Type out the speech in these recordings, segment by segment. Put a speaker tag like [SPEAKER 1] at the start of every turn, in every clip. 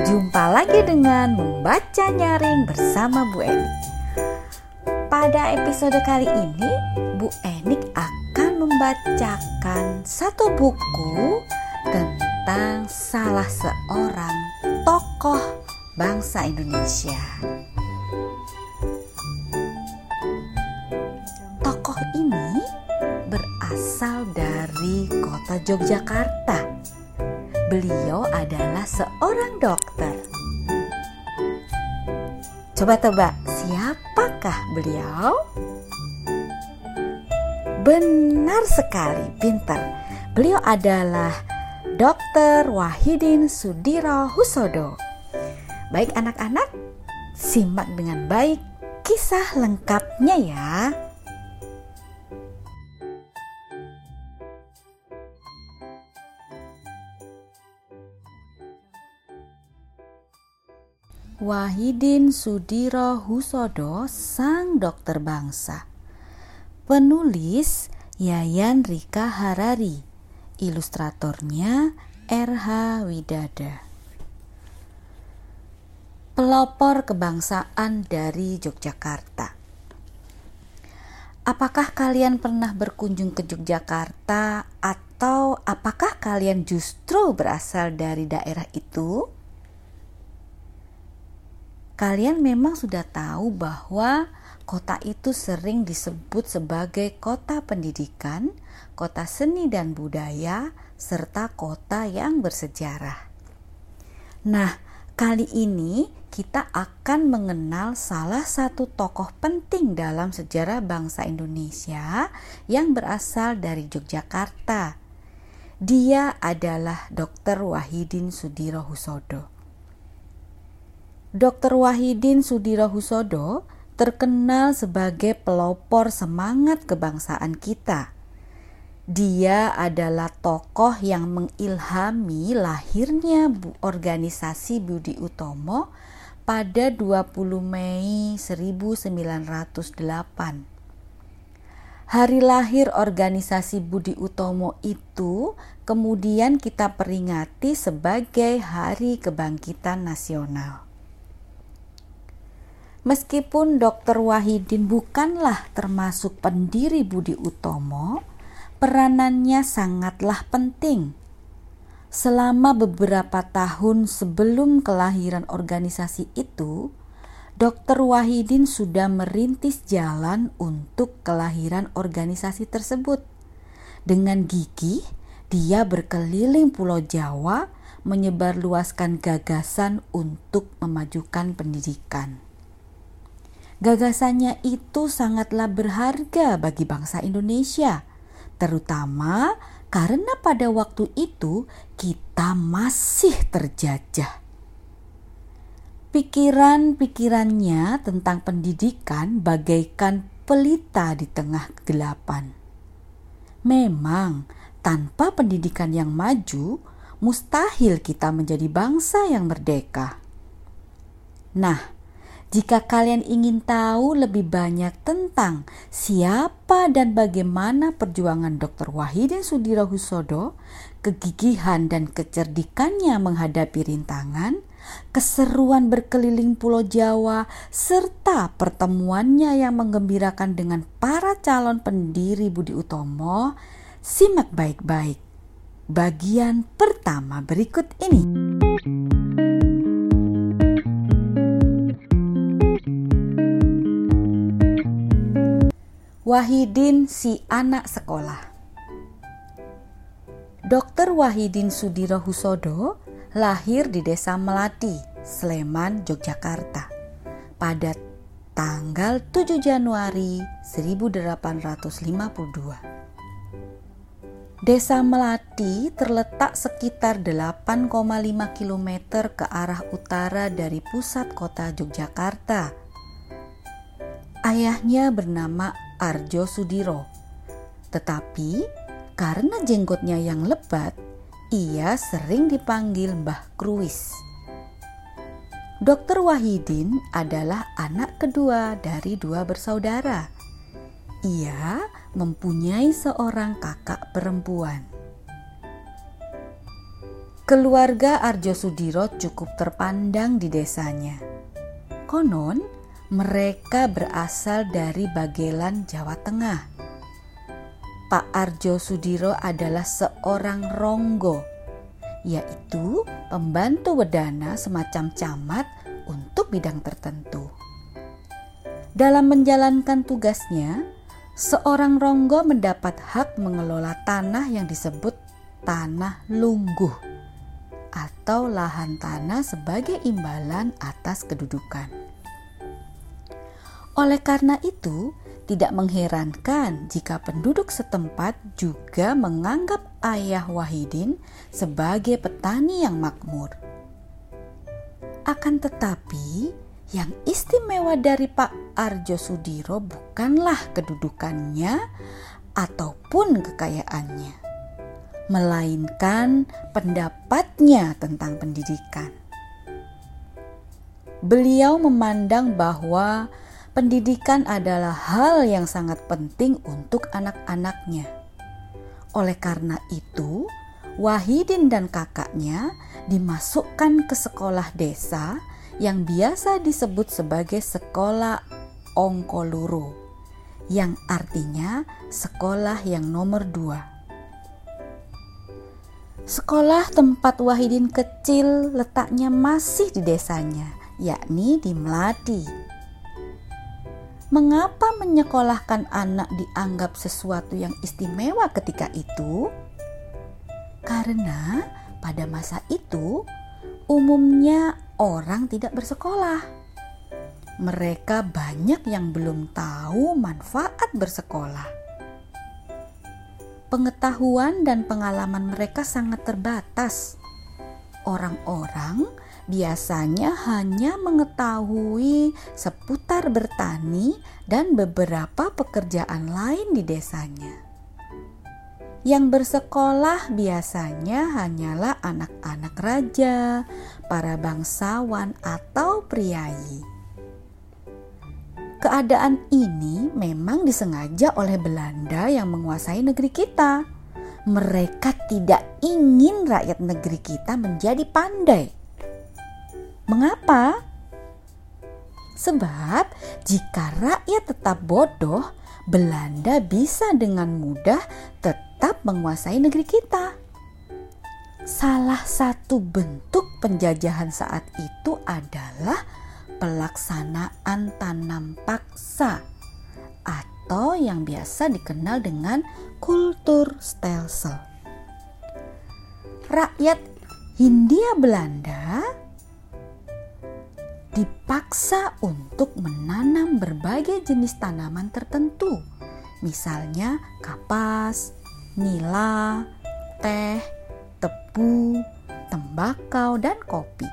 [SPEAKER 1] jumpa lagi dengan membaca nyaring bersama Bu Enik. Pada episode kali ini, Bu Enik akan membacakan satu buku tentang salah seorang tokoh bangsa Indonesia. Tokoh ini berasal dari kota Yogyakarta. Beliau adalah seorang dokter. Coba tebak, siapakah beliau? Benar sekali, pintar. Beliau adalah Dr. Wahidin Sudiro Husodo. Baik anak-anak, simak dengan baik kisah lengkapnya ya. Wahidin Sudiro Husodo, sang dokter bangsa. Penulis Yayan Rika Harari, ilustratornya RH Widada. Pelopor kebangsaan dari Yogyakarta. Apakah kalian pernah berkunjung ke Yogyakarta atau apakah kalian justru berasal dari daerah itu? Kalian memang sudah tahu bahwa kota itu sering disebut sebagai kota pendidikan, kota seni dan budaya, serta kota yang bersejarah. Nah, kali ini kita akan mengenal salah satu tokoh penting dalam sejarah bangsa Indonesia yang berasal dari Yogyakarta. Dia adalah Dr. Wahidin Sudiro Husodo. Dr. Wahidin Sudirohusodo terkenal sebagai pelopor semangat kebangsaan kita. Dia adalah tokoh yang mengilhami lahirnya organisasi Budi Utomo pada 20 Mei 1908. Hari lahir organisasi Budi Utomo itu kemudian kita peringati sebagai Hari Kebangkitan Nasional. Meskipun Dr. Wahidin bukanlah termasuk pendiri Budi Utomo, peranannya sangatlah penting. Selama beberapa tahun sebelum kelahiran organisasi itu, Dr. Wahidin sudah merintis jalan untuk kelahiran organisasi tersebut. Dengan gigih, dia berkeliling Pulau Jawa menyebarluaskan gagasan untuk memajukan pendidikan. Gagasannya itu sangatlah berharga bagi bangsa Indonesia, terutama karena pada waktu itu kita masih terjajah. Pikiran-pikirannya tentang pendidikan bagaikan pelita di tengah kegelapan. Memang, tanpa pendidikan yang maju, mustahil kita menjadi bangsa yang merdeka. Nah, jika kalian ingin tahu lebih banyak tentang siapa dan bagaimana perjuangan Dr. Wahidin Sudirohusodo, kegigihan dan kecerdikannya menghadapi rintangan, keseruan berkeliling Pulau Jawa, serta pertemuannya yang menggembirakan dengan para calon pendiri Budi Utomo, simak baik-baik bagian pertama berikut ini. Wahidin si anak sekolah. Dr. Wahidin Sudiro Husodo lahir di Desa Melati, Sleman, Yogyakarta pada tanggal 7 Januari 1852. Desa Melati terletak sekitar 8,5 km ke arah utara dari pusat kota Yogyakarta Ayahnya bernama Arjo Sudiro. Tetapi karena jenggotnya yang lebat, ia sering dipanggil Mbah Kruis. Dokter Wahidin adalah anak kedua dari dua bersaudara. Ia mempunyai seorang kakak perempuan. Keluarga Arjo Sudiro cukup terpandang di desanya. Konon, mereka berasal dari Bagelan, Jawa Tengah. Pak Arjo Sudiro adalah seorang ronggo yaitu pembantu wedana semacam camat untuk bidang tertentu. Dalam menjalankan tugasnya, seorang ronggo mendapat hak mengelola tanah yang disebut tanah lungguh atau lahan tanah sebagai imbalan atas kedudukan. Oleh karena itu, tidak mengherankan jika penduduk setempat juga menganggap ayah Wahidin sebagai petani yang makmur. Akan tetapi, yang istimewa dari Pak Arjo Sudiro bukanlah kedudukannya ataupun kekayaannya, melainkan pendapatnya tentang pendidikan. Beliau memandang bahwa pendidikan adalah hal yang sangat penting untuk anak-anaknya. Oleh karena itu, Wahidin dan kakaknya dimasukkan ke sekolah desa yang biasa disebut sebagai sekolah Ongkoluru, yang artinya sekolah yang nomor dua. Sekolah tempat Wahidin kecil letaknya masih di desanya, yakni di Melati mengapa menyekolahkan anak dianggap sesuatu yang istimewa ketika itu? Karena pada masa itu umumnya orang tidak bersekolah. Mereka banyak yang belum tahu manfaat bersekolah. Pengetahuan dan pengalaman mereka sangat terbatas. Orang-orang biasanya hanya mengetahui seputar bertani dan beberapa pekerjaan lain di desanya. Yang bersekolah biasanya hanyalah anak-anak raja, para bangsawan, atau priayi. Keadaan ini memang disengaja oleh Belanda yang menguasai negeri kita. Mereka tidak ingin rakyat negeri kita menjadi pandai Mengapa? Sebab jika rakyat tetap bodoh, Belanda bisa dengan mudah tetap menguasai negeri kita. Salah satu bentuk penjajahan saat itu adalah pelaksanaan tanam paksa atau yang biasa dikenal dengan kultur stelsel. Rakyat Hindia Belanda dipaksa untuk menanam berbagai jenis tanaman tertentu, misalnya kapas, nila, teh, tebu, tembakau, dan kopi.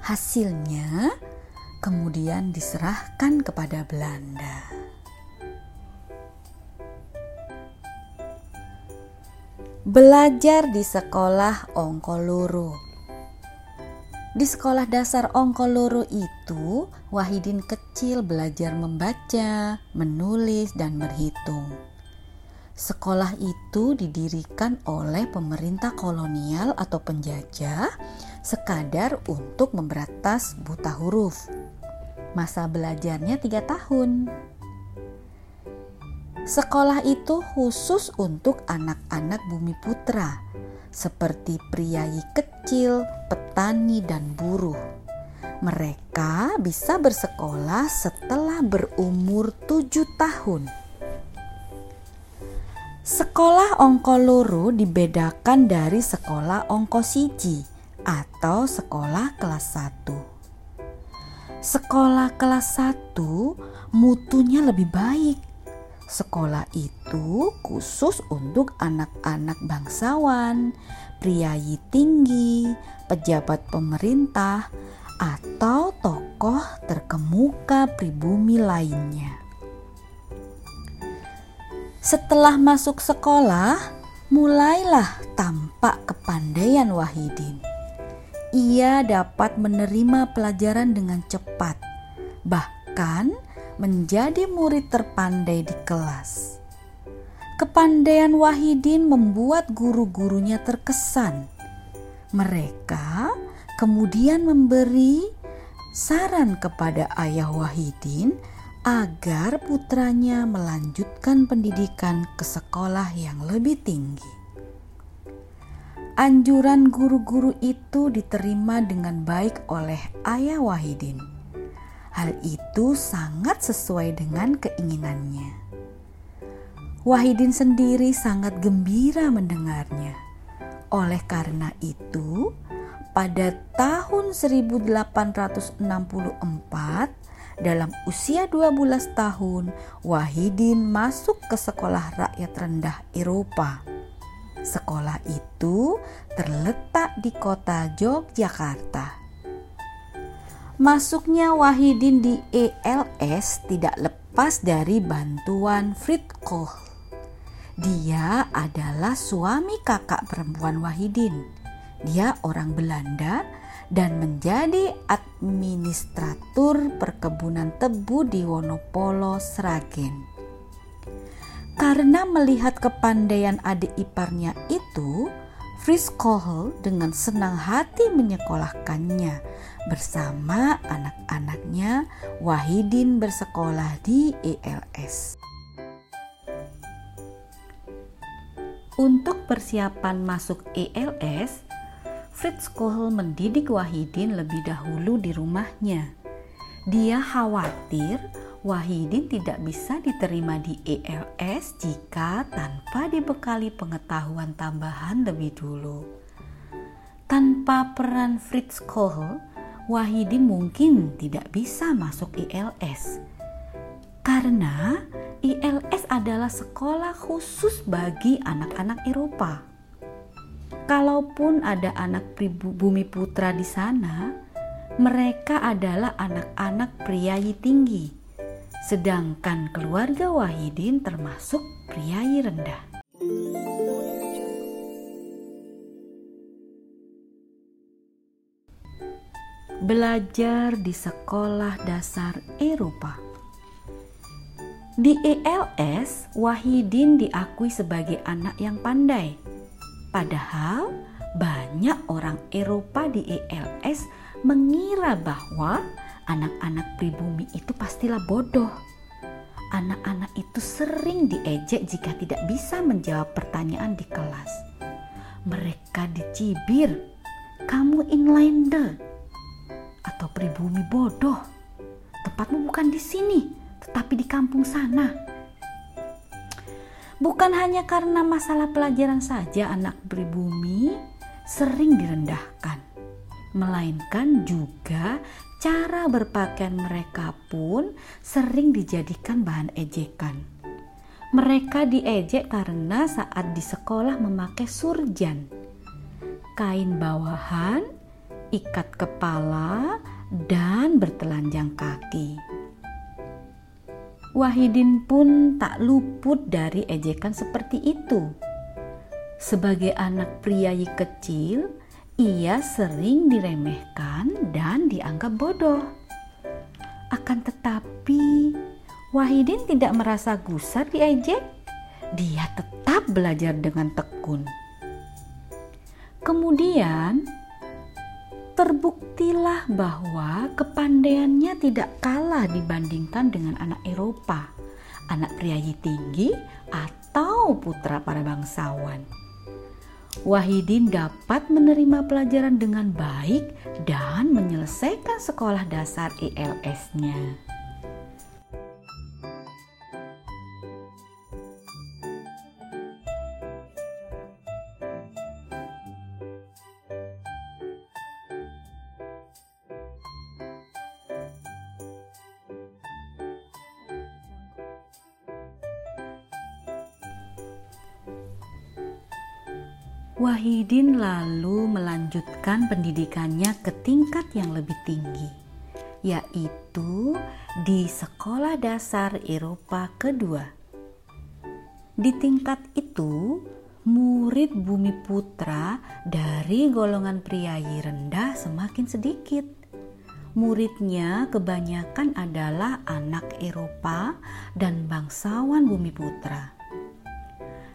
[SPEAKER 1] Hasilnya kemudian diserahkan kepada Belanda. Belajar di sekolah Ongkoluru di sekolah dasar Ongkoloro itu, Wahidin kecil belajar membaca, menulis, dan berhitung. Sekolah itu didirikan oleh pemerintah kolonial atau penjajah sekadar untuk memberantas buta huruf. Masa belajarnya tiga tahun. Sekolah itu khusus untuk anak-anak bumi putra seperti priayi kecil, petani, dan buruh. Mereka bisa bersekolah setelah berumur tujuh tahun. Sekolah Ongkoluru dibedakan dari sekolah Ongkosiji atau sekolah kelas 1. Sekolah kelas 1 mutunya lebih baik Sekolah itu khusus untuk anak-anak bangsawan, priayi tinggi, pejabat pemerintah, atau tokoh terkemuka pribumi lainnya. Setelah masuk sekolah, mulailah tampak kepandaian Wahidin. Ia dapat menerima pelajaran dengan cepat, bahkan menjadi murid terpandai di kelas. Kepandaian Wahidin membuat guru-gurunya terkesan. Mereka kemudian memberi saran kepada ayah Wahidin agar putranya melanjutkan pendidikan ke sekolah yang lebih tinggi. Anjuran guru-guru itu diterima dengan baik oleh ayah Wahidin. Hal itu sangat sesuai dengan keinginannya. Wahidin sendiri sangat gembira mendengarnya. Oleh karena itu, pada tahun 1864 dalam usia 12 tahun, Wahidin masuk ke sekolah rakyat rendah Eropa. Sekolah itu terletak di kota Yogyakarta. Masuknya Wahidin di ELS tidak lepas dari bantuan Fritz Koch dia adalah suami kakak perempuan Wahidin. Dia orang Belanda dan menjadi administratur perkebunan tebu di Wonopolo, Sragen. Karena melihat kepandaian adik iparnya itu, Fritz Kohl dengan senang hati menyekolahkannya bersama anak-anaknya Wahidin bersekolah di ELS. Untuk persiapan masuk ELS, Fritz Kohl mendidik Wahidin lebih dahulu di rumahnya. Dia khawatir Wahidin tidak bisa diterima di ELS jika tanpa dibekali pengetahuan tambahan lebih dulu. Tanpa peran Fritz Kohl, Wahidin mungkin tidak bisa masuk ELS. Karena ILS adalah sekolah khusus bagi anak-anak Eropa. Kalaupun ada anak pribumi putra di sana, mereka adalah anak-anak priayi tinggi, sedangkan keluarga Wahidin termasuk priayi rendah. Belajar di sekolah dasar Eropa. Di ELS, Wahidin diakui sebagai anak yang pandai. Padahal banyak orang Eropa di ELS mengira bahwa anak-anak pribumi itu pastilah bodoh. Anak-anak itu sering diejek jika tidak bisa menjawab pertanyaan di kelas. Mereka dicibir, "Kamu inlander atau pribumi bodoh. Tepatmu bukan di sini." tetapi di kampung sana. Bukan hanya karena masalah pelajaran saja anak pribumi sering direndahkan, melainkan juga cara berpakaian mereka pun sering dijadikan bahan ejekan. Mereka diejek karena saat di sekolah memakai surjan, kain bawahan, ikat kepala, dan bertelanjang kaki. Wahidin pun tak luput dari ejekan seperti itu. Sebagai anak priayi kecil, ia sering diremehkan dan dianggap bodoh. Akan tetapi, Wahidin tidak merasa gusar diejek. Dia tetap belajar dengan tekun. Kemudian, terbuktilah bahwa kepandaiannya tidak kalah dibandingkan dengan anak Eropa, anak priayi tinggi, atau putra para bangsawan. Wahidin dapat menerima pelajaran dengan baik dan menyelesaikan sekolah dasar ILS-nya. Wahidin lalu melanjutkan pendidikannya ke tingkat yang lebih tinggi, yaitu di Sekolah Dasar Eropa Kedua. Di tingkat itu, murid Bumi Putra dari golongan priayi rendah semakin sedikit. Muridnya kebanyakan adalah anak Eropa dan bangsawan Bumi Putra.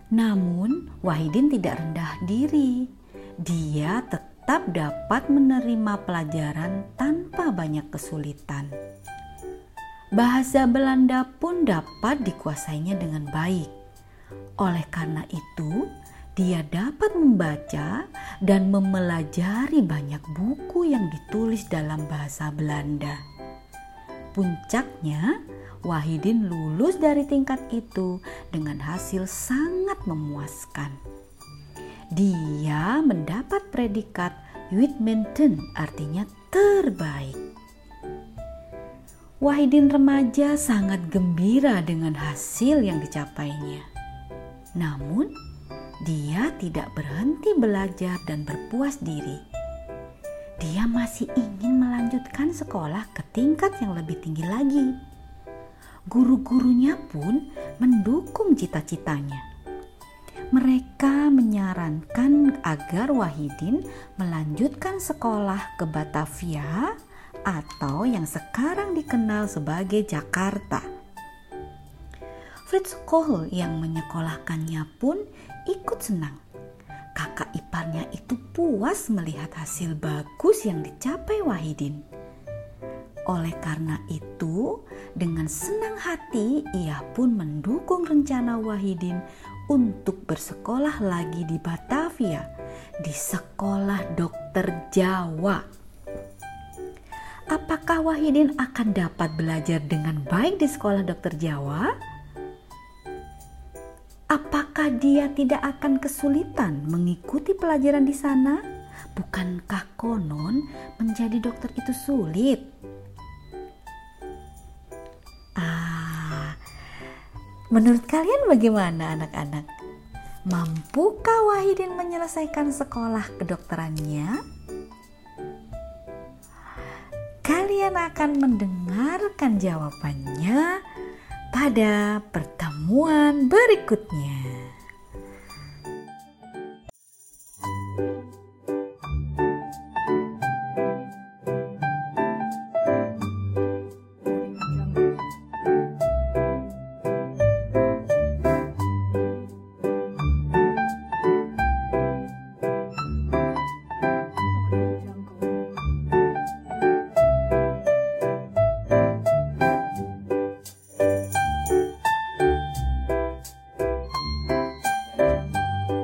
[SPEAKER 1] Namun, Wahidin tidak rendah diri. Dia tetap dapat menerima pelajaran tanpa banyak kesulitan. Bahasa Belanda pun dapat dikuasainya dengan baik. Oleh karena itu, dia dapat membaca dan mempelajari banyak buku yang ditulis dalam bahasa Belanda. Puncaknya, Wahidin lulus dari tingkat itu dengan hasil sangat memuaskan. Dia mendapat predikat Witmenten artinya terbaik. Wahidin remaja sangat gembira dengan hasil yang dicapainya. Namun, dia tidak berhenti belajar dan berpuas diri. Dia masih ingin melanjutkan sekolah ke tingkat yang lebih tinggi lagi guru-gurunya pun mendukung cita-citanya. Mereka menyarankan agar Wahidin melanjutkan sekolah ke Batavia atau yang sekarang dikenal sebagai Jakarta. Fritz Kohl yang menyekolahkannya pun ikut senang. Kakak iparnya itu puas melihat hasil bagus yang dicapai Wahidin. Oleh karena itu, dengan senang hati ia pun mendukung rencana Wahidin untuk bersekolah lagi di Batavia, di sekolah dokter Jawa. Apakah Wahidin akan dapat belajar dengan baik di sekolah dokter Jawa? Apakah dia tidak akan kesulitan mengikuti pelajaran di sana? Bukankah konon menjadi dokter itu sulit? Menurut kalian bagaimana anak-anak? Mampukah Wahidin menyelesaikan sekolah kedokterannya? Kalian akan mendengarkan jawabannya pada pertemuan berikutnya.